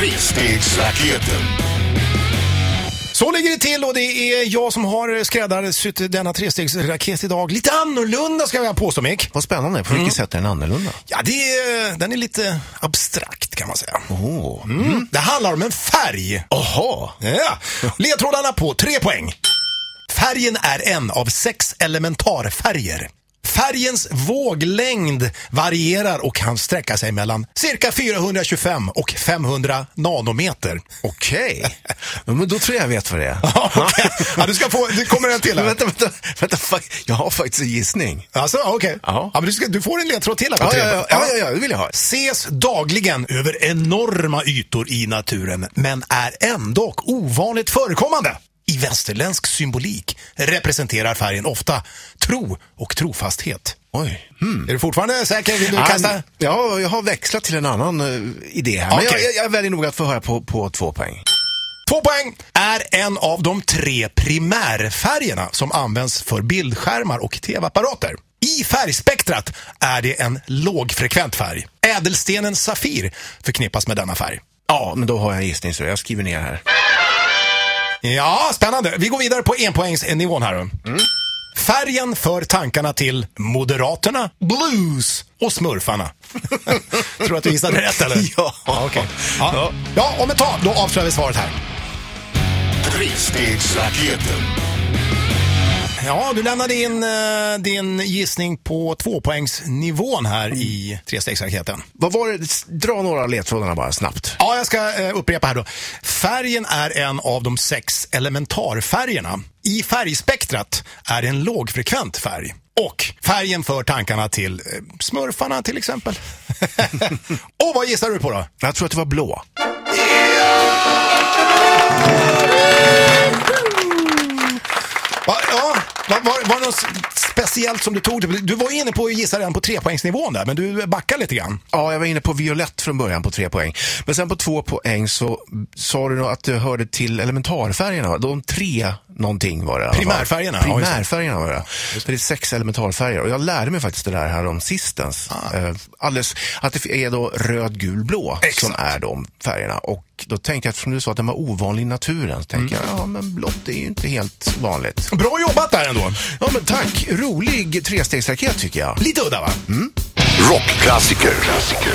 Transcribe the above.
Trestegsraketen. Så ligger det till och det är jag som har skräddarsytt denna trestegsraket idag. Lite annorlunda ska jag påstå Mick. Vad spännande. På vilket sätt är den annorlunda? Ja, det är, den är lite abstrakt kan man säga. Åh. Mm. Det handlar om en färg. Jaha. Ja. Ledtrådarna på tre poäng. Färgen är en av sex elementarfärger. Färgens våglängd varierar och kan sträcka sig mellan cirka 425 och 500 nanometer. Okej. Ja, Men då tror jag jag vet vad det är. Ja, du ska få, det kommer en till Men här. vänta, vänta, vänta. Jag har faktiskt en gissning. Alltså, okej. Ja. Ja, men du, ska, du får en ledtråd till här på Ja, ja, ja, ja, ja, ja, det vill jag ha. Ses dagligen över enorma ytor i naturen, men är ändå ovanligt förekommande. I västerländsk symbolik representerar färgen ofta tro och trofasthet. Oj. Är du fortfarande säker? Vill du kasta? Ah, Ja, jag har växlat till en annan eh, idé här. Men Okej. jag, jag, jag väljer nog att få höra på, på två poäng. Två poäng är en av de tre primärfärgerna som används för bildskärmar och tv-apparater. I färgspektrat är det en lågfrekvent färg. Ädelstenen Safir förknippas med denna färg. Ja, men då har jag en gissning så jag skriver ner här. Ja, spännande. Vi går vidare på enpoängsnivån här. då. Färgen för tankarna till Moderaterna, Blues och Smurfarna. Tror du att du gissade rätt eller? Ja. okej. Ja. ja, om ett tag då avslöjar vi svaret här. Trestegsraketen. Ja, du lämnade in eh, din gissning på tvåpoängsnivån här i trestegsraketen. Vad var det? Dra några ledtrådarna bara snabbt. Ja, jag ska eh, upprepa här då. Färgen är en av de sex elementarfärgerna. I färgspektrat är det en lågfrekvent färg. Och färgen för tankarna till eh, smurfarna till exempel. Och vad gissar du på då? Jag tror att det var blå. Något speciellt som du tog? Du var inne på att gissa redan på trepoängsnivån där, men du backar lite grann. Ja, jag var inne på violett från början på tre poäng. Men sen på två poäng så sa du nog att du hörde till elementarfärgerna. De tre någonting var det. Primärfärgerna, just. Primärfärgerna var det. Så det är sex elementarfärger. Och jag lärde mig faktiskt det där här om sistens. Eh, alldeles, att det är då röd, gul, blå som Exakt. är de färgerna. Och då tänkte jag, eftersom du sa att den var ovanlig i naturen, så tänkte Mm. jag, ja men blått är ju inte helt vanligt. Bra jobbat där ändå. Ja men tack, rolig trestegsraket tycker jag. Lite udda va? Rockklassiker. Klassiker.